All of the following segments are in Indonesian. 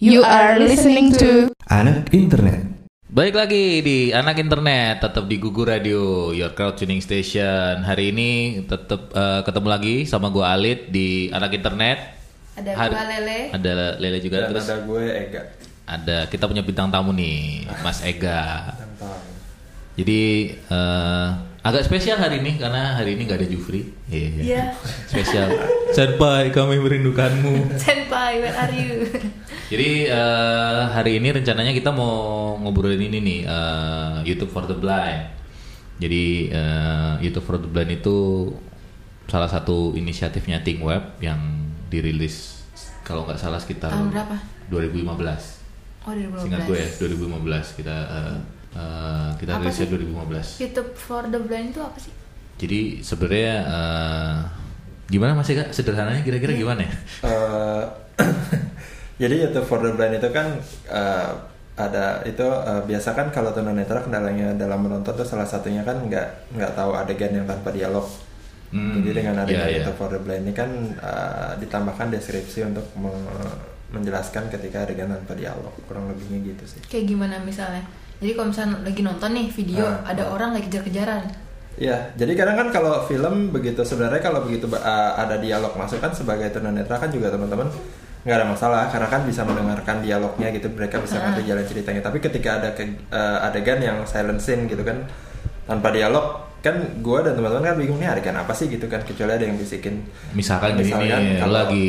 You are listening to Anak Internet. Baik lagi di Anak Internet, tetap di Gugu Radio, Your Crowd Tuning Station. Hari ini tetap eh, ketemu lagi sama gua Alit di Anak Internet. Ada Hari- gua Lele. Ada Lele juga Dan terus ada gue Ega. ada kita punya bintang tamu nih, Mas Ega. Jadi eh, agak spesial hari ini karena hari ini nggak ada Jufri. Iya. Iya. Spesial. Senpai, kami merindukanmu. Senpai, where are you? Jadi eh, hari ini rencananya kita mau ngobrolin ini nih eh, YouTube for the Blind. Jadi eh, YouTube for the Blind itu salah satu inisiatifnya Think Web yang dirilis kalau nggak salah sekitar Tahun berapa? 2015. Oh, 2015. Singkat gue ya 2015 kita eh, eh, kita Apa rilisnya sih? 2015. YouTube for the Blind itu apa sih? Jadi sebenarnya eh, gimana Mas Ega? Sederhananya kira-kira gimana ya? eh, jadi YouTube for the Blind itu kan eh, ada itu eh, biasa kan kalau tunanetra kendalanya dalam menonton tuh salah satunya kan nggak nggak tahu adegan yang tanpa dialog. Hmm, Jadi dengan adegan iya, iya. YouTube for the Blind ini kan eh, ditambahkan deskripsi untuk me- menjelaskan ketika adegan tanpa dialog kurang lebihnya gitu sih. Kayak gimana misalnya? Jadi kalau misalnya lagi nonton nih video, Ah, ada ah. orang lagi kejar-kejaran. Iya, jadi kadang kan kalau film begitu sebenarnya kalau begitu uh, ada dialog masuk kan sebagai tunanetra kan juga teman-teman nggak ada masalah karena kan bisa mendengarkan dialognya gitu mereka bisa Ah. ngerti jalan ceritanya. Tapi ketika ada ke- uh, adegan yang silent scene gitu kan tanpa dialog kan gue dan teman-teman kan bingung nih adegan apa sih gitu kan kecuali ada yang bisikin. Misalkan gini Misalkan nih, kalau- lagi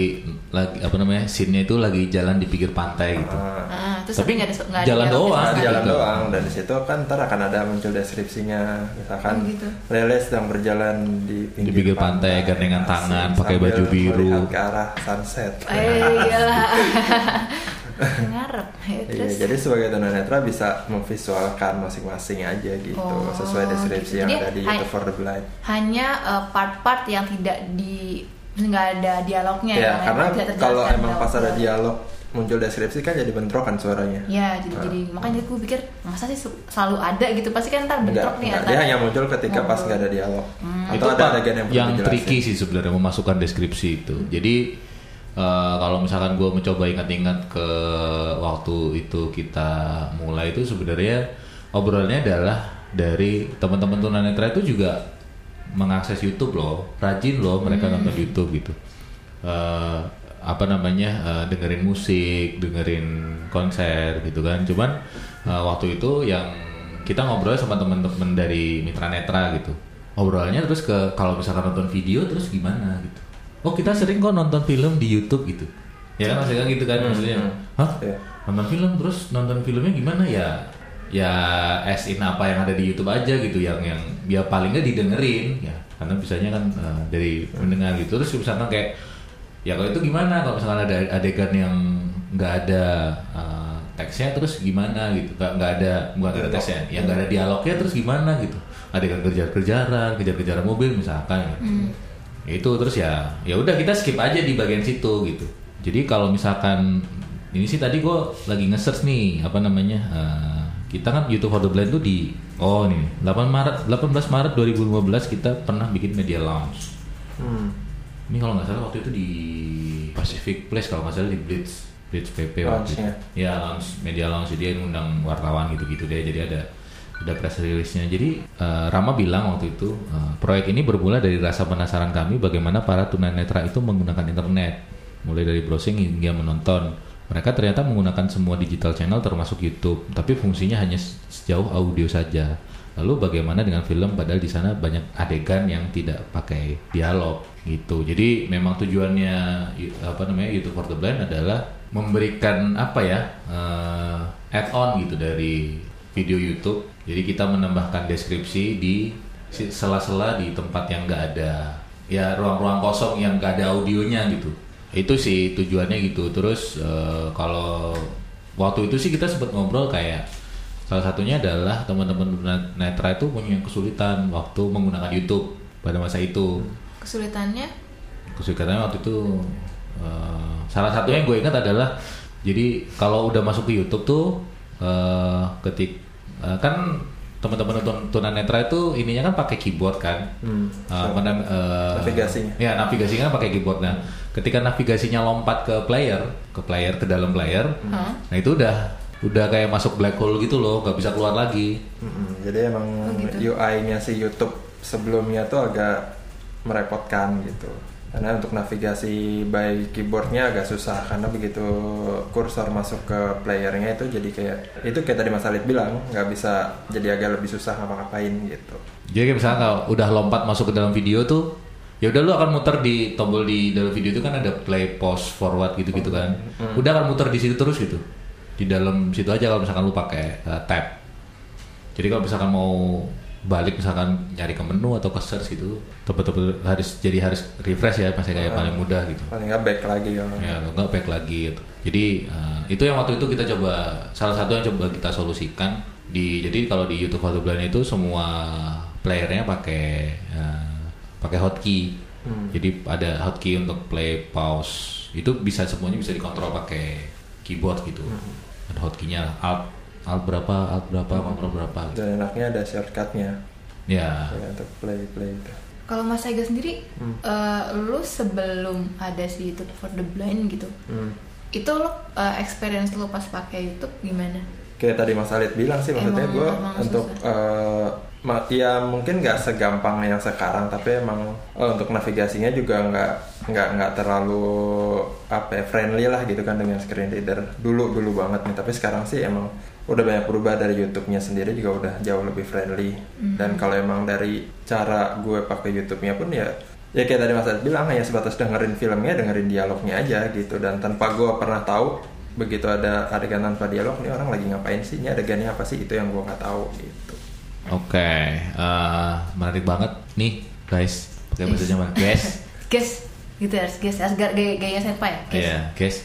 lagi apa namanya? Scene-nya itu lagi jalan di pinggir pantai gitu. uh, Ah, terus Tapi nggak ada jalan doang, sekali. jalan gitu. doang dan di situ kan ntar akan ada muncul deskripsinya misalkan Oh, gitu. Lele sedang berjalan di pinggir, pinggir pantai, gandengan Asik, tangan, pakai baju biru. ke arah sunset. Eh, iyalah. Ngarep. Ya, Iya, terus jadi sebagai tunanetra bisa memvisualkan masing-masing aja gitu Oh, sesuai deskripsi gitu. yang Jadi, ada di YouTube for the Blind. hanya eh, part-part yang tidak di nggak ada dialognya Ya, yang karena kalau emang pas ada dialog muncul deskripsi kan jadi bentrokan suaranya. Ya, jadi, Ah. jadi makanya gue pikir masa sih selalu ada gitu pasti kan ntar Enggak, bentrok nih enggak. antara dia hanya muncul ketika pas ngobrol. nggak ada dialog. Hmm. itu Atau ada Pak, adegan yang yang tricky sih sebenarnya memasukkan deskripsi itu. Jadi eh, kalau misalkan gue mencoba ingat-ingat ke waktu itu kita mulai itu sebenarnya obrolannya adalah dari teman-teman tunanetra itu juga mengakses YouTube loh, rajin loh mereka Hmm. nonton YouTube gitu. Eh, apa namanya eh, dengerin musik, dengerin konser gitu kan. Cuman eh, waktu itu yang kita ngobrol sama teman-teman dari Mitra Netra gitu. Obrolannya terus ke kalau misalkan nonton video terus gimana gitu. Oh kita sering kok nonton film di YouTube gitu. Ya kan maksudnya gitu kan Hmm, maksudnya. hmm. Hah? Iya. Nonton film terus nonton filmnya gimana ya? Ya as in apa yang ada di YouTube aja gitu yang yang ya paling nggak didengerin ya karena biasanya kan eh, dari mendengar gitu terus misalkan kayak ya kalau itu gimana kalau misalkan ada adegan yang nggak ada eh, teksnya terus gimana gitu nggak nggak ada bukan ada teksnya yang nggak ada dialognya terus gimana gitu adegan kejar-kejaran kejar-kejaran mobil misalkan gitu. Ya itu terus ya ya udah kita skip aja di bagian situ gitu jadi kalau misalkan ini sih tadi gue lagi nge-search nih apa namanya eh, kita kan YouTube for the Blind tuh di oh nih 8 Maret 18 Maret 2015 kita pernah bikin media launch Hmm. ini kalau nggak salah waktu itu di Pacific Place kalau nggak salah di Blitz Blitz PP waktu itu. Ya launch media launch jadi dia ngundang wartawan gitu-gitu deh. Jadi ada ada press release-nya. Jadi eh, Rama bilang waktu itu eh, proyek ini bermula dari rasa penasaran kami bagaimana para tunanetra itu menggunakan internet, mulai dari browsing hingga menonton. Mereka ternyata menggunakan semua digital channel termasuk YouTube, tapi fungsinya hanya se- sejauh audio saja. Lalu bagaimana dengan film padahal di sana banyak adegan yang tidak pakai dialog gitu. Jadi memang tujuannya apa namanya YouTube for the Blind adalah memberikan apa ya eh, add-on gitu dari video YouTube. Jadi kita menambahkan deskripsi di sela-sela di tempat yang nggak ada ya ruang-ruang kosong yang nggak ada audionya gitu. Itu sih tujuannya gitu. Terus eh, kalau waktu itu sih kita sempat ngobrol kayak salah satunya adalah teman-teman netra itu punya kesulitan waktu menggunakan YouTube pada masa itu. kesulitannya Kesulitannya waktu itu eh, salah satunya yang gue ingat adalah jadi kalau udah masuk ke YouTube tuh eh, ketik eh, kan teman-teman tun- tunanetra itu ininya kan pakai keyboard kan. Hmm. Uh, mana- uh, Navigasinya. Ya, navigasinya kan pakai keyboard. Nah, ketika navigasinya lompat ke player, ke player ke dalam player, Hah? nah itu udah udah kayak masuk black hole gitu loh, nggak bisa keluar lagi. Mm-mm, Jadi emang Oh, gitu. UI-nya si YouTube sebelumnya tuh agak merepotkan gitu. Karena untuk navigasi by keyboardnya agak susah karena begitu kursor masuk ke playernya itu jadi kayak itu kayak tadi Mas Alif bilang nggak bisa jadi agak lebih susah ngapa-ngapain gitu. Jadi kayak misalnya kalau udah lompat masuk ke dalam video tuh, ya udah lu akan muter di tombol di dalam video itu kan ada play, pause, forward gitu-gitu kan. Udah akan muter di situ terus gitu. Di dalam situ aja kalau misalkan lu pakai uh, tab. Jadi kalau misalkan mau balik misalkan nyari ke menu atau ke search gitu, tepat-tepat harus jadi harus refresh ya masih kayak paling mudah gitu. Paling nggak back lagi Ya, kalau nggak back lagi gitu. Jadi uh, itu yang waktu itu kita coba salah satu yang coba kita solusikan di jadi kalau di YouTube Auto Blind itu semua playernya pakai uh, pakai hotkey. Hmm. Jadi ada hotkey untuk play, pause. Itu bisa semuanya bisa dikontrol pakai keyboard gitu. Ada hotkeynya alt alt berapa, alt berapa, kontrol berapa. Gitu. dan enaknya ada shortcutnya Ya. ya, untuk play play itu. Kalau Mas Ega sendiri, Hmm. eh, lu sebelum ada si YouTube for the Blind gitu, Hmm. itu lo eh, experience lu pas pakai YouTube gimana? kayak tadi Mas Alit bilang sih maksudnya gue untuk eh, ma- ya mungkin nggak segampang yang sekarang tapi emang eh, untuk navigasinya juga nggak nggak nggak terlalu apa ya, friendly lah gitu kan dengan screen reader dulu dulu banget nih tapi sekarang sih emang udah banyak berubah dari YouTube-nya sendiri juga udah jauh lebih friendly. Dan kalau emang dari cara gue pakai YouTube-nya pun ya ya kayak tadi Mas Alit bilang hanya sebatas dengerin filmnya dengerin dialognya aja gitu. Dan tanpa gue pernah tahu begitu ada adegan tanpa dialog nih orang lagi ngapain sih? Ini adegannya apa sih? Itu yang gue nggak tahu gitu. Oke, eh, menarik banget nih guys. Pakai bahasa Jerman, guys. Guys, gitu harus guys, gaya, gaya, senpai ya? Guys. Iya, guys.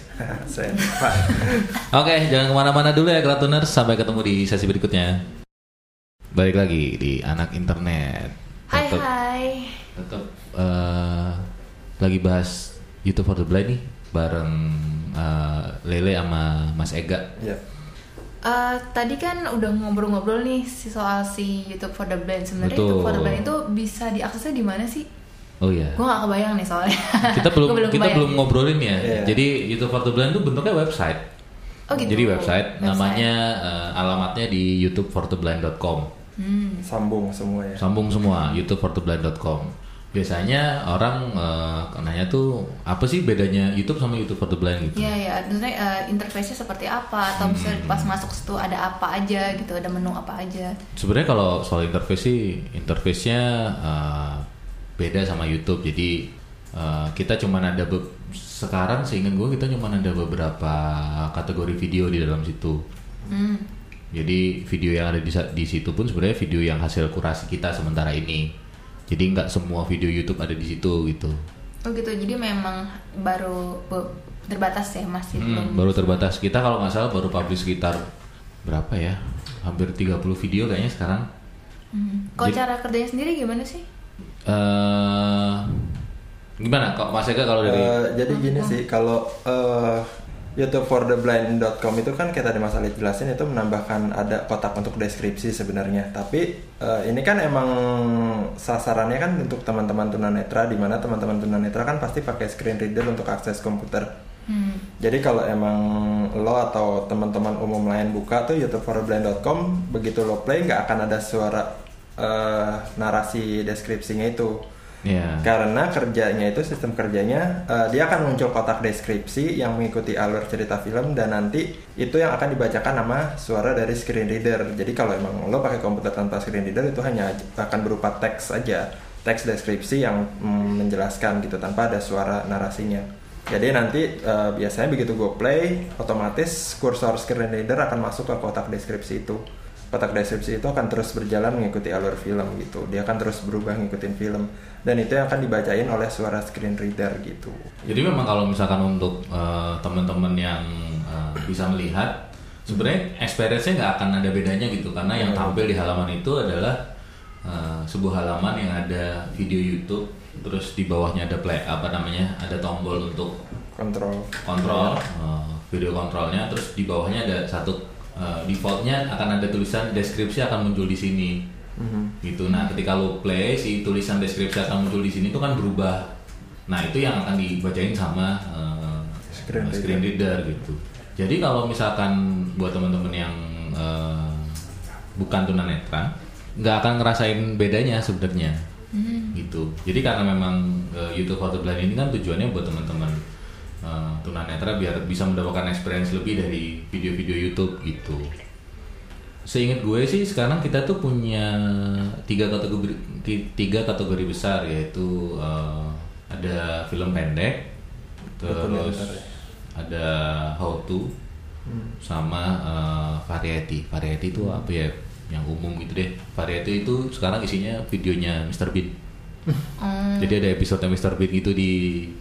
saya Oke, jangan ke mana-mana dulu ya Kratuners. Sampai ketemu di sesi berikutnya. Balik lagi di anak internet. Hai Tetep, hai. tetep, eh, lagi bahas YouTube for the Blind nih bareng eh, Lele sama Mas Ega. ya Eh, tadi kan udah ngobrol-ngobrol nih si soal si YouTube for the Blind. Sebenarnya. YouTube for the Blind itu bisa diaksesnya di mana sih? Oh iya. Gue gak kebayang nih soalnya. Kita belum, Gua kita kebayang. belum ngobrolin ya. Iya. Jadi YouTube for the Blind itu bentuknya website. Oh gitu. Jadi website, Website. namanya eh, alamatnya di youtubefortheblind.com. Hmm. sambung semua ya Sambung semua youtubefortheblind.com. Biasanya orang eh, nanya tuh apa sih bedanya YouTube sama YouTube for the Blind gitu? Iya ya, maksudnya eh, interface-nya seperti apa atau Hmm. pas masuk situ ada apa aja gitu, ada menu apa aja. Sebenarnya kalau soal interface sih interface-nya eh, beda sama YouTube. Jadi eh, kita cuman ada be- sekarang seingat gue kita cuman ada beberapa kategori video di dalam situ. Hmm. Jadi video yang ada di, di situ pun sebenarnya video yang hasil kurasi kita sementara ini. Jadi nggak semua video YouTube ada di situ gitu. Oh gitu, jadi memang baru terbatas ya masih Hmm, belum. baru terbatas. Kita kalau nggak salah baru publish sekitar berapa ya? Hampir 30 video kayaknya sekarang. Hmm. Kalau cara kerjanya sendiri gimana sih? Eh gimana kok Mas Ega kalau dari Eh, jadi gini sih kalau eh, YouTubefortheblind.com itu kan kayak tadi Mas Alit jelasin itu menambahkan ada kotak untuk deskripsi sebenarnya. Tapi eh, ini kan emang sasarannya kan untuk teman-teman tunanetra di mana teman-teman tunanetra kan pasti pakai screen reader untuk akses komputer. Hmm. Jadi kalau emang lo atau teman-teman umum lain buka tuh youtubefortheblind.com begitu lo play nggak akan ada suara eh, narasi deskripsinya itu. ya Karena kerjanya itu sistem kerjanya eh, dia akan muncul kotak deskripsi yang mengikuti alur cerita film dan nanti itu yang akan dibacakan nama suara dari screen reader. Jadi kalau emang lo pakai komputer tanpa screen reader itu hanya akan berupa teks saja, teks deskripsi yang mm, menjelaskan gitu tanpa ada suara narasinya. Jadi nanti eh, biasanya begitu gue play, otomatis kursor screen reader akan masuk ke kotak deskripsi itu. Kotak deskripsi itu akan terus berjalan mengikuti alur film gitu. Dia akan terus berubah ngikutin film dan itu yang akan dibacain oleh suara screen reader gitu. jadi memang kalau misalkan untuk eh, teman-teman yang eh, bisa melihat sebenarnya experience-nya nggak akan ada bedanya gitu karena yang Hmm. tampil di halaman itu adalah eh, sebuah halaman yang ada video YouTube terus di bawahnya ada play apa namanya ada tombol untuk Kontrol. kontrol eh, video kontrolnya terus di bawahnya ada satu eh, defaultnya akan ada tulisan deskripsi akan muncul di sini. Mhm. gitu. Nah ketika lo play si tulisan deskripsi akan muncul di sini itu kan berubah. Nah itu yang akan dibacain sama eh, Screen reader. screen reader. gitu. Jadi kalau misalkan buat teman-teman yang eh, bukan tunanetra nggak akan ngerasain bedanya sebenarnya. Gitu. Jadi karena memang eh, YouTube How to Blind ini kan tujuannya buat teman-teman eh, tunanetra biar bisa mendapatkan experience lebih dari video-video YouTube gitu Seingat gue sih sekarang kita tuh punya tiga kategori ti- tiga kategori besar yaitu eh, ada film pendek, terus ya. ada how to, Hmm. sama eh, variety. Variety itu apa ya? Yang umum gitu deh. Variety itu sekarang isinya videonya Mr. Bean. Hmm. Jadi ada episode Mr. Bean gitu di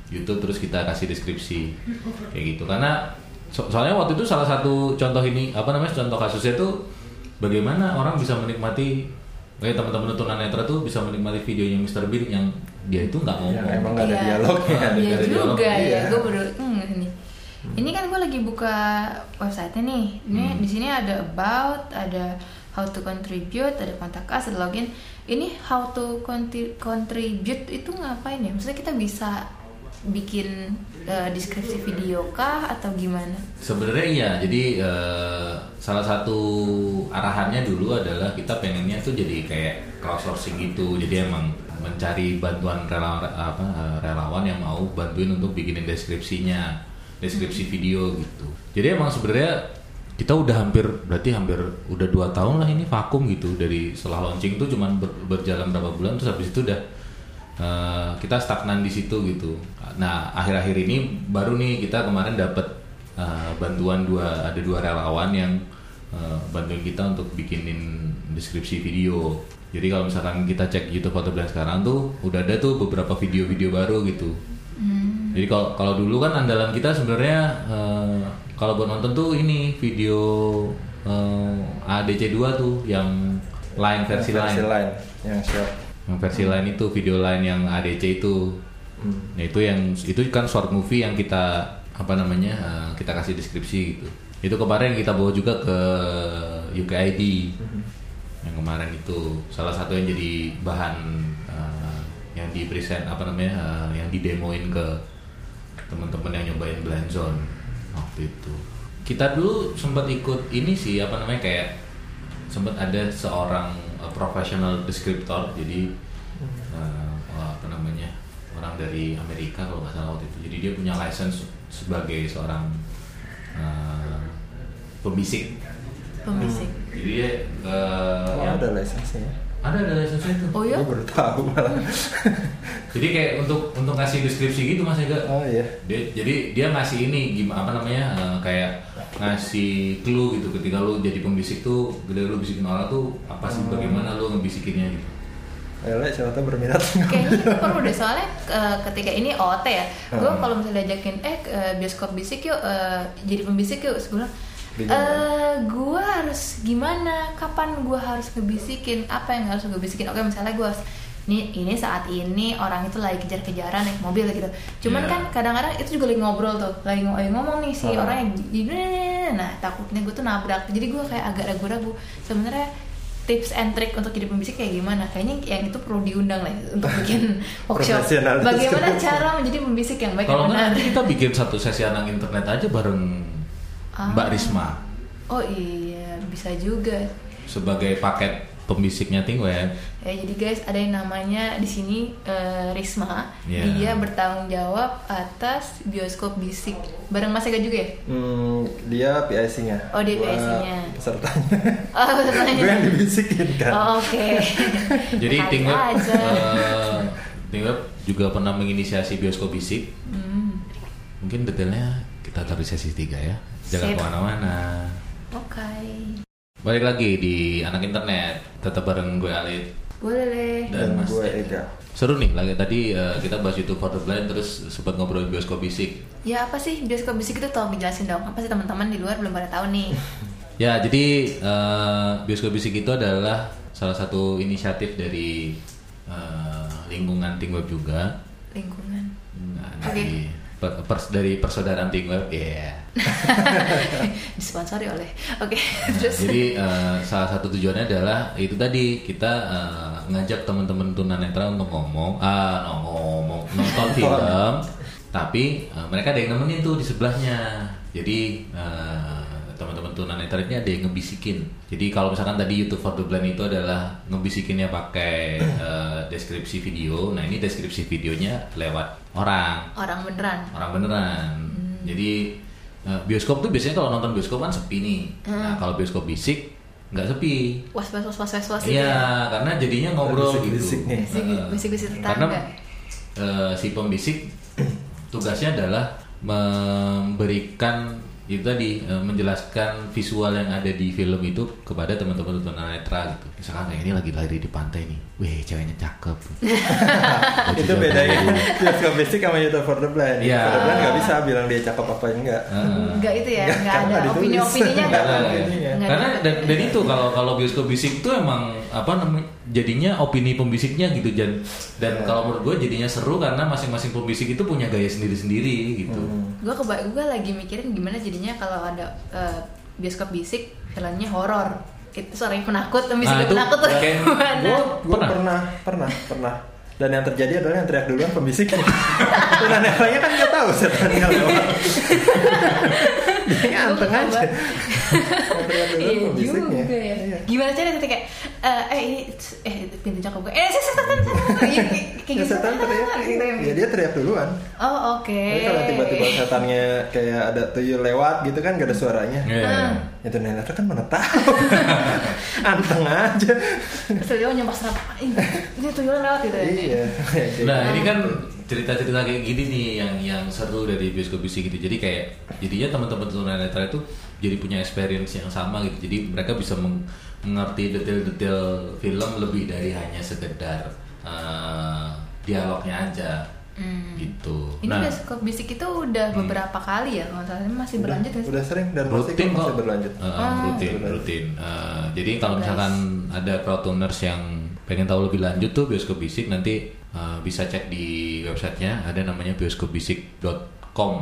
YouTube terus kita kasih deskripsi kayak gitu. Karena so- soalnya waktu itu salah satu contoh ini apa namanya contoh kasusnya tuh bagaimana orang bisa menikmati kayak teman-teman tunanetra tuh bisa menikmati videonya Mr. Bean yang dia itu nggak ngomong. Yang emang nggak ada Iya. dialognya. Iya Nggak ada dialog. juga ya, Iya. gue baru hmm, ini. Ini kan gue lagi buka website nih. Ini Hmm. di sini ada about, ada how to contribute, ada kontak us, ada login. Ini how to contri- contribute itu ngapain ya? Maksudnya kita bisa bikin eh, deskripsi video kah atau gimana? Sebenarnya iya, jadi eh, salah satu arahannya dulu adalah kita pengennya tuh jadi kayak crowdsourcing gitu. Jadi emang mencari bantuan relawan apa eh, relawan yang mau bantuin untuk bikinin deskripsinya, deskripsi video gitu. Jadi emang sebenarnya kita udah hampir berarti hampir udah dua tahun lah ini vakum gitu dari setelah launching tuh cuman ber- berjalan berapa bulan terus habis itu udah eh, kita stagnan di situ gitu. Nah akhir-akhir ini baru nih kita kemarin dapat eh, bantuan dua ada dua relawan yang eh, bantuin kita untuk bikinin deskripsi video. Jadi kalau misalkan kita cek YouTube Foto sekarang tuh udah ada tuh beberapa video-video baru gitu. Jadi kalau kalau dulu kan andalan kita sebenarnya eh, kalau buat nonton tuh ini video eh, ADC 2 tuh yang line versi, versi lain. lain yang short. Yang versi lain itu video lain yang ADC itu. Hmm. Nah, itu yang itu kan short movie yang kita apa namanya? eh, kita kasih deskripsi gitu. Itu kemarin kita bawa juga ke UKID. Yang kemarin itu salah satu yang jadi bahan yang di present apa namanya? eh, yang didemoin ke teman-teman yang nyobain blind zone waktu itu. Kita dulu sempat ikut ini sih apa namanya kayak sempat ada seorang uh, professional deskriptor jadi uh, apa namanya orang dari Amerika kalau nggak salah waktu itu jadi dia punya license sebagai seorang uh, pembisik Pembisik. jadi dia uh, ada lisensinya. ada ada license itu Oh ya? Gue baru tahu malah. jadi kayak untuk untuk ngasih deskripsi gitu mas Ega Oh iya. dia, jadi dia ngasih ini gimana apa namanya eh, kayak ngasih clue gitu ketika lu jadi pembisik tuh ketika lu bisikin orang tuh apa sih bagaimana lu ngebisikinnya gitu Ayo, Le, siapa tahu berminat. Kayaknya itu perlu deh soalnya eh, ketika ini OOT ya, gue Hmm. kalau misalnya diajakin eh ke bioskop bisik yuk, eh, jadi pembisik yuk, sebulan. Eh, gue harus gimana? Kapan gue harus ngebisikin? Apa yang harus gue bisikin? Oke, misalnya gue harus ini ini saat ini orang itu lagi kejar-kejaran naik mobil gitu. Cuman Iya. kan kadang-kadang itu juga lagi ngobrol tuh, lagi, ngo- lagi ngomong nih si Hmm. orang yang gini, nah takutnya gue tuh nabrak. Jadi gue kayak agak ragu-ragu. Sebenarnya tips and trick untuk jadi pembisik kayak gimana? Kayaknya yang itu perlu diundang lah untuk bikin workshop. Bagaimana cara menjadi pembisik yang baik kalau nggak nanti kita bikin satu sesi anak internet aja bareng Ah. Mbak Risma Oh iya, bisa juga. sebagai paket pembisiknya Tingweb Ya, jadi guys, ada yang namanya di sini eh, Risma. Iya. Dia bertanggung jawab atas bioskop bisik. Bareng Mas Ega juga ya? Hmm, dia PIC-nya. Oh, dia PIC-nya. Pesertanya. Oh, pesertanya. Gue yang dibisikin kan. Oh, Oke. jadi Kali Tingweb aja. eh, juga pernah menginisiasi bioskop bisik Hmm, mungkin detailnya kita di sesi 3 ya jangan ke mana-mana Oke. Balik lagi di anak internet, tetap bareng gue Alit Boleh deh. dan Dan Mas. gue Ega. Seru nih, lagi tadi eh, kita bahas YouTube for the Blind terus sempat ngobrolin bioskop bisik. Ya apa sih bioskop bisik itu tolong dijelasin dong. Apa sih teman-teman di luar belum pada tahu nih. Ya, jadi eh, bioskop bisik itu adalah salah satu inisiatif dari eh, lingkungan Tingweb juga. Lingkungan. Nah, Oke. dari per- pers- dari persaudaraan Think Web, ya. disponsori oleh oke Nah, terus jadi eh, salah satu tujuannya adalah itu tadi kita eh, ngajak teman-teman tunanetra untuk ngomong, ah no, ngomong nonton film, tapi eh, mereka ada yang nemenin tuh di sebelahnya. Jadi eh, teman-teman tunanetra ini ada yang ngebisikin. Jadi kalau misalkan tadi YouTube for the Blind itu adalah ngebisikinnya pakai eh, deskripsi video, nah ini deskripsi videonya lewat orang orang beneran orang beneran. Jadi eh, bioskop tuh biasanya kalau nonton bioskop kan sepi nih. Nah kalau bioskop bisik nggak sepi. was was was was was was gitu Iya, ya karena jadinya ngobrol Bisik-bisik gitu. nih. Bisik- Heeh. bisik-bisik Karena tetangga. eh, si pembisik tugasnya adalah memberikan itu tadi eh, menjelaskan visual yang ada di film itu kepada teman-teman tunanetra gitu. Misalkan kayak ini lagi lari di pantai nih, wih ceweknya cakep. Itu bedanya bioskop basic sama YouTube for the blind Iya. for the blind nggak bisa bilang dia cakep apa enggak. Enggak itu ya, Nggak, enggak ada opini-opininya enggak. Nggak karena dan, dan itu kalau kalau bioskop bisik itu emang apa namanya jadinya opini pembisiknya gitu dan dan Iya. kalau menurut gue jadinya seru karena masing-masing pembisik itu punya gaya sendiri-sendiri gitu Hmm. gue keba gue lagi mikirin gimana jadinya kalau ada eh, bioskop bisik filmnya horor itu suaranya penakut bisik Nah, itu penakut tuh gimana Gue Pernah? pernah. pernah, pernah, Dan yang terjadi adalah yang teriak duluan pembisiknya. Dan netranya kan nggak tahu setannya lewat. Dia nganteng Gua aja. Teriak Iya juga ya. Iya. Gimana caranya ketika eh eh ini eh pintu cakep gue. Eh setan setan. Iya, kayak- Kayak Ya, gitu. setan teriak. Gitu ya. Ya dia teriak duluan. Oh oke. Tapi kalau tiba-tiba setannya kayak ada tuyul lewat gitu kan gak ada suaranya. Iya. Itu netra kan mana tahu. Anteng aja. Terus dia nyampas apa? Ini tuyul lewat gitu ya. Iya. Nah ini kan cerita-cerita kayak gini nih yang yang seru dari bioskop bisik gitu. Jadi kayak jadinya teman-teman tunanetra itu jadi punya experience yang sama gitu. Jadi mereka bisa meng- mengerti detail-detail film lebih dari hanya sekedar eh, dialognya aja Hmm. gitu. Ini bioskop bisik itu udah beberapa kali ya kalau salah masih berlanjut sih? Udah sering dan rutin kok masih kok berlanjut. Eh, Oh. rutin Berlanjut. rutin Eh, jadi kalau misalkan ada crowdtuners yang pengen tahu lebih lanjut tuh bioskop bisik nanti eh, bisa cek di websitenya ada namanya bioskopbisik.com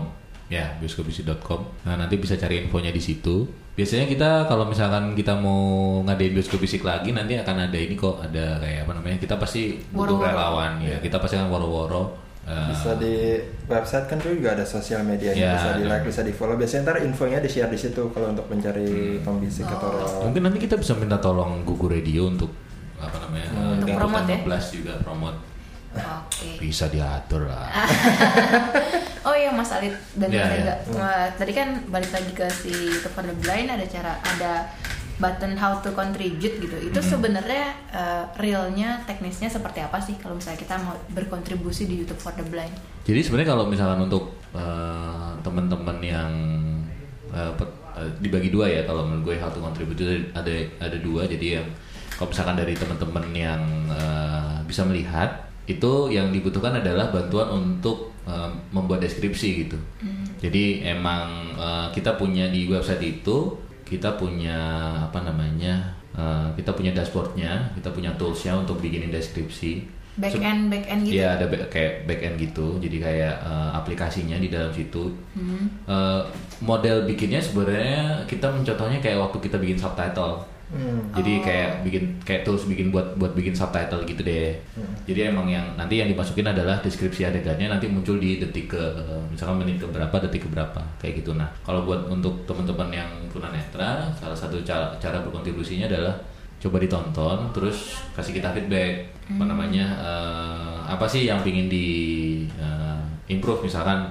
ya bioskopbisik.com nah nanti bisa cari infonya di situ biasanya kita kalau misalkan kita mau ngadain bioskop bisik lagi nanti akan ada ini kok ada kayak apa namanya kita pasti butuh Woro-woro. relawan ya kita pasti akan woro-woro Eh, Bisa di website kan tuh juga ada sosial media Ya, bisa di like, bisa di follow. Biasanya ntar infonya di share di situ kalau untuk mencari Hmm. pembisik atau Oh. Mungkin nanti kita bisa minta tolong Gugu Radio untuk apa namanya? Hmm, eh, Untuk promote ya? 16 juga promote. Oke. Bisa diatur lah. Oh iya Mas Alit dan Iya, Mas iya. Ega. Wah, Tadi kan balik lagi ke si For The Blind ada cara ada button how to contribute gitu. Itu sebenarnya eh, realnya teknisnya seperti apa sih kalau misalnya kita mau berkontribusi di YouTube For The Blind? Jadi sebenarnya kalau misalkan untuk eh, teman-teman yang pe- eh, dibagi dua ya kalau menurut gue how to contribute itu ada ada dua jadi yang kalau misalkan dari teman-teman yang eh, bisa melihat itu yang dibutuhkan adalah bantuan untuk eh, membuat deskripsi gitu. Jadi emang eh, kita punya di website itu kita punya apa namanya eh, kita punya dashboardnya kita punya toolsnya untuk bikinin deskripsi. Back end back end gitu. Iya ada back- kayak back end gitu, jadi kayak eh, aplikasinya di dalam situ. Hmm. Eh, model bikinnya sebenarnya kita mencontohnya kayak waktu kita bikin subtitle. Hmm. Jadi Oh. kayak bikin kayak tools bikin buat buat bikin subtitle gitu deh. Jadi emang yang nanti yang dimasukin adalah deskripsi adegannya nanti muncul di detik ke misalkan menit ke berapa detik ke berapa kayak gitu. Nah kalau buat untuk teman-teman yang tunanetra salah satu cara, cara berkontribusinya adalah coba ditonton terus kasih kita feedback apa namanya eh, apa sih yang pingin di eh, improve misalkan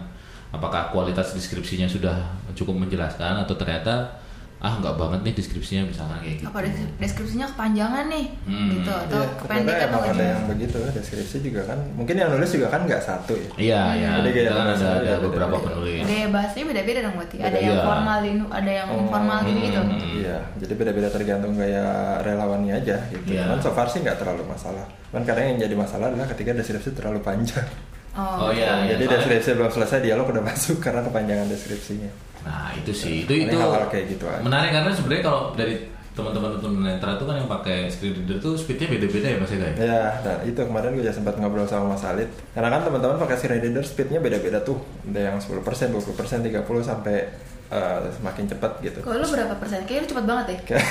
apakah kualitas deskripsinya sudah cukup menjelaskan atau ternyata ah nggak banget nih deskripsinya misalkan kayak gitu. Apa des- deskripsinya kepanjangan nih Hmm. gitu atau Iya, kependek atau ada yang begitu deskripsi juga kan. Mungkin yang nulis juga kan nggak satu ya. Iya, ya. Kita kan ada, bahasanya ada beda-beda. beberapa penulis. Gaya bahasanya beda-beda dong berarti. Ada Beda. yang Iya. formal, ada yang Oh, informal gitu gitu. hmm. Iya, jadi beda-beda tergantung gaya relawannya aja gitu. Iya. Cuman so far sih nggak terlalu masalah. Cuman kadang yang jadi masalah adalah ketika deskripsi terlalu panjang. Oh, iya, iya. jadi deskripsi belum selesai dialog udah masuk karena kepanjangan deskripsinya. Nah itu sih, itu itu kayak gitu aja. menarik karena sebenarnya kalau dari teman-teman tunanetra itu kan yang pakai screen reader tuh speednya beda-beda ya mas Ega ya? Ya, dan itu kemarin gue juga sempat ngobrol sama Mas Alit. Karena kan teman-teman pakai screen reader speednya beda-beda tuh. Ada yang 10%, 20%, 30 sampai eh, semakin cepat gitu. Kalau lu berapa persen? Kayaknya lu cepet banget ya. Kayak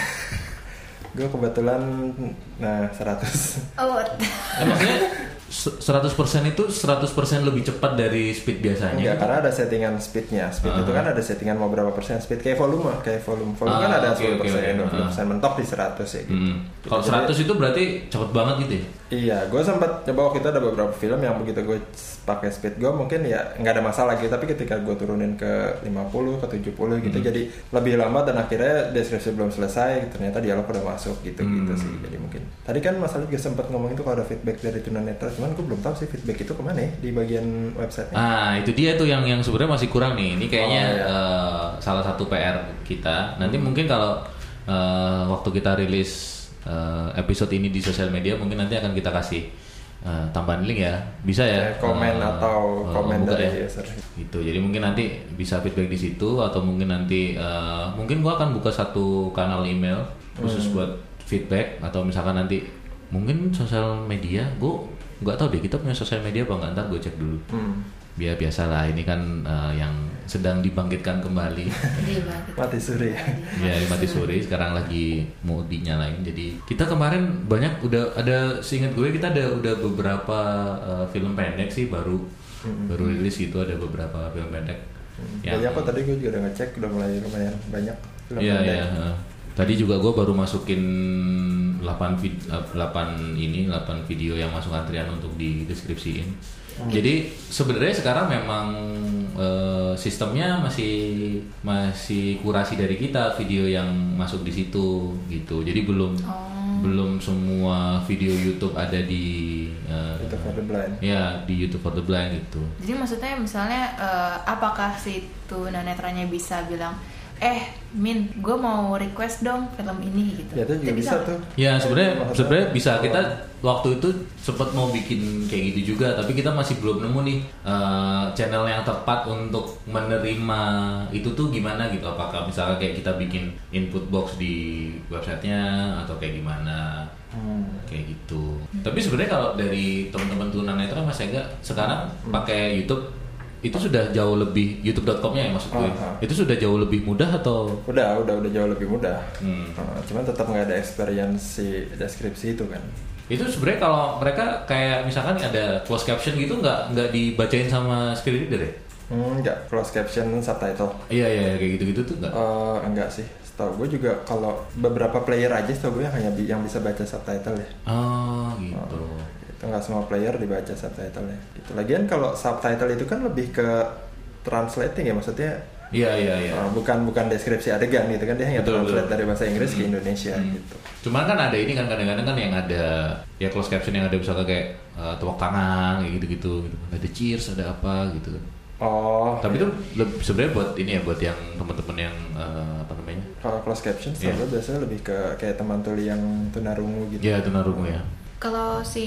gue kebetulan nah 100. Oh, Eh, maksudnya 100% itu 100% lebih cepat dari speed biasanya. Enggak, karena ada settingan speednya. Speed itu kan ada settingan mau berapa persen speed kayak volume, kayak volume. Volume Ah, kan ada oke, 10 oke, persen, oke. 20 persen mentok di 100 ya. Gitu. Hmm. Kalau Jadi- 100 itu berarti cepet banget gitu ya? Iya, gue sempat coba waktu itu ada beberapa film yang begitu gue pakai speed gue mungkin ya nggak ada masalah gitu, tapi ketika gue turunin ke 50 ke 70 gitu, Hmm. jadi lebih lama dan akhirnya deskripsi belum selesai, ternyata dialog udah masuk gitu gitu Hmm. sih. Jadi mungkin tadi kan Mas Alif juga sempat ngomong itu kalau ada feedback dari tunanetra, cuman gue belum tahu sih feedback itu ke mana ya di bagian website. Ah, itu dia tuh yang yang sebenarnya masih kurang nih. Ini kayaknya Oh, iya. eh, salah satu PR kita. Nanti mungkin kalau eh, waktu kita rilis eh, episode ini di sosial media, mungkin nanti akan kita kasih eh, tambahan link ya. Bisa ya? Kayak komen Eh, atau eh, komen dari ya. user. Gitu. Jadi mungkin nanti bisa feedback di situ atau mungkin nanti eh, mungkin gua akan buka satu kanal email khusus Hmm. buat feedback atau misalkan nanti mungkin sosial media gua nggak tahu deh kita punya sosial media apa nggak ntar gue cek dulu Hmm. biar biasalah ini kan eh, yang sedang dibangkitkan kembali. Mati suri ya. ya mati sore sekarang lagi mau dinyalain jadi kita kemarin banyak udah ada seingat gue kita ada udah beberapa eh, film pendek sih baru baru rilis gitu ada beberapa film pendek yang Banyak kok tadi gue juga udah ngecek udah mulai lumayan banyak film Iya pendek. iya. heeh. Tadi juga gue baru masukin 8 vid, 8 ini 8 video yang masuk antrian untuk di deskripsiin. Jadi sebenarnya sekarang memang eh, sistemnya masih masih kurasi dari kita video yang masuk di situ gitu. Jadi belum Oh. belum semua video YouTube ada di eh, Itu for the blind. ya di YouTube for the Blind gitu. Jadi maksudnya misalnya eh, apakah si tunanetranya bisa bilang, eh Min, gue mau request dong film ini gitu. Ya itu juga bisa nggak? tuh. Ya sebenarnya sebenarnya bisa kita waktu itu sempat mau bikin kayak gitu juga tapi kita masih belum nemu nih eh, channel yang tepat untuk menerima itu tuh gimana gitu apakah misalnya kayak kita bikin input box di websitenya atau kayak gimana Hmm. kayak gitu. Tapi sebenarnya kalau dari teman-teman tunanetra Mas Ega sekarang pakai YouTube itu sudah jauh lebih youtube.com-nya ya maksud gue. Aha. Itu sudah jauh lebih mudah atau Udah, udah, udah jauh lebih mudah. Hmm. Uh, cuman tetap nggak ada experience si deskripsi itu kan. Itu sebenarnya kalau mereka kayak misalkan ada closed caption gitu nggak nggak dibacain sama screen reader ya? Hmm, enggak, closed caption subtitle. Iya iya kayak gitu-gitu tuh nggak. Eh, enggak sih. Setahu gue juga kalau beberapa player aja setahu gue yang hanya bi- yang bisa baca subtitle ya. Oh gitu. Itu nggak semua player dibaca subtitle ya. Gitu. Lagian kalau subtitle itu kan lebih ke translating ya maksudnya Iya iya iya. uh, bukan bukan deskripsi adegan gitu kan dia hanya Betul, translate betul. dari bahasa Inggris ke Indonesia Hmm. gitu. Cuman kan ada ini kan kadang-kadang kan yang ada ya closed caption yang ada misalnya kayak eh, tepuk tangan kayak gitu-gitu. gitu. Ada cheers ada apa gitu. Oh. Tapi iya. itu sebenarnya buat ini ya buat yang teman-teman yang eh, apa namanya? kalau closed caption setahu Iya. biasanya lebih ke kayak teman tuli yang tunarungu gitu. Ya tunarungu ya. Kalau si,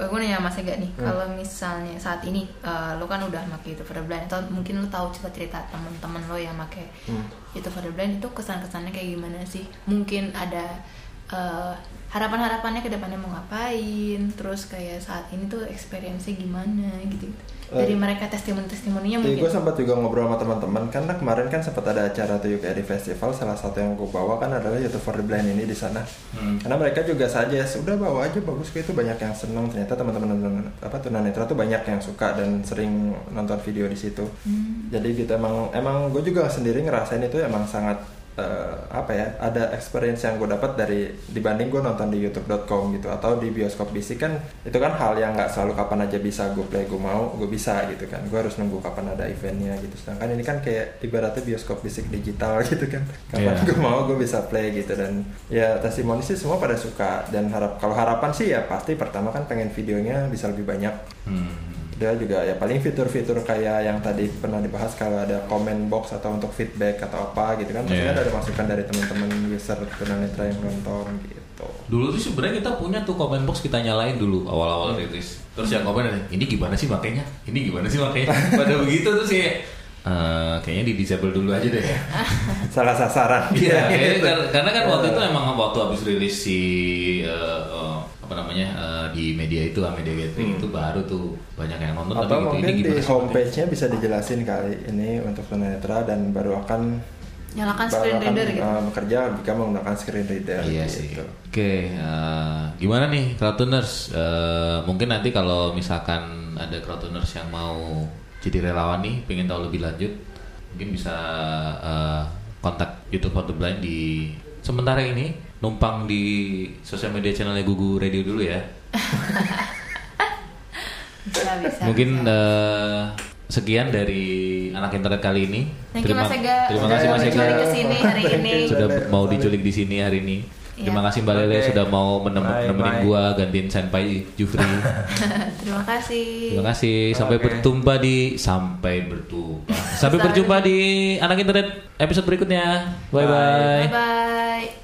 eh, gue nanya Mas Ega nih, Hmm. kalau misalnya saat ini eh, lo kan udah pakai itu for the blind atau mungkin lo tahu cerita-cerita teman-teman lo yang pakai Hmm. itu for the blind itu kesan-kesannya kayak gimana sih? Mungkin ada eh, harapan-harapannya ke depannya mau ngapain, terus kayak saat ini tuh experience-nya gimana gitu. Dari Eh, mereka testimoni-testimoninya Jadi mungkin. gue sempat juga ngobrol sama teman-teman karena kemarin kan sempat ada acara tuh UKD Festival salah satu yang gue bawa kan adalah YouTube for the Blind ini di sana. Hmm. Karena mereka juga saja sudah bawa aja bagus kok itu banyak yang seneng ternyata teman-teman tunan- apa tunanetra tuh banyak yang suka dan sering nonton video di situ. Hmm. Jadi gitu emang emang gue juga sendiri ngerasain itu emang sangat eh, apa ya ada experience yang gue dapat dari dibanding gue nonton di youtube.com gitu atau di bioskop bisik kan itu kan hal yang nggak selalu kapan aja bisa gue play gue mau gue bisa gitu kan. Gue harus nunggu kapan ada eventnya gitu. Sedangkan ini kan kayak ibaratnya bioskop bisik digital gitu kan. Kapan Iya. gue mau gue bisa play gitu. Dan ya testimoni sih semua pada suka. Dan harap kalau harapan sih ya pasti pertama kan pengen videonya bisa lebih banyak. Hmm. Dia juga ya paling fitur-fitur kayak yang tadi pernah dibahas kalau ada comment box atau untuk feedback atau apa gitu kan pasti Iya. ada masukan dari teman-teman user tunanetra yang nonton gitu Dulu tuh sebenarnya kita punya tuh comment box kita nyalain dulu awal-awal rilis. Terus yang komen ini gimana sih makainya? Ini gimana sih makainya? Pada begitu tuh sih eh, kayaknya di disable dulu aja deh. Salah sasaran. Iya, gitu. kar- karena kan waktu itu emang waktu habis rilis si eh, apa namanya eh, di media itu, ah, media gathering itu baru tuh banyak yang nonton. Atau tapi gitu, mungkin ini di gimana sih? homepage-nya bisa dijelasin kali ini untuk tunanetra dan baru akan Nyalakan baru screen akan, reader gitu. uh, bekerja jika menggunakan screen reader. Iya sih. gitu. Oke, eh, gimana nih crowdtuners? Eh, mungkin nanti kalau misalkan ada crowdtuners yang mau jadi relawan nih, pengen tahu lebih lanjut, mungkin bisa eh, kontak YouTube for the Blind di sementara ini numpang di sosial media channelnya Gugu Radio dulu ya. Bisa, bisa. mungkin bisa. eh, sekian dari anak internet kali ini. Thank you Mas Ega. terima kasih Mas Ega ke sini hari ini. sudah mau diculik di sini hari ini. Iya. Terima kasih Mbak Lele Oke. sudah mau menem Bye, nemenin bye. gua gantiin Senpai Jufri. Terima kasih. Terima kasih. Sampai Oke. berjumpa di sampai berjumpa. Sampai Sampai. berjumpa di anak internet episode berikutnya. Bye bye. Bye bye.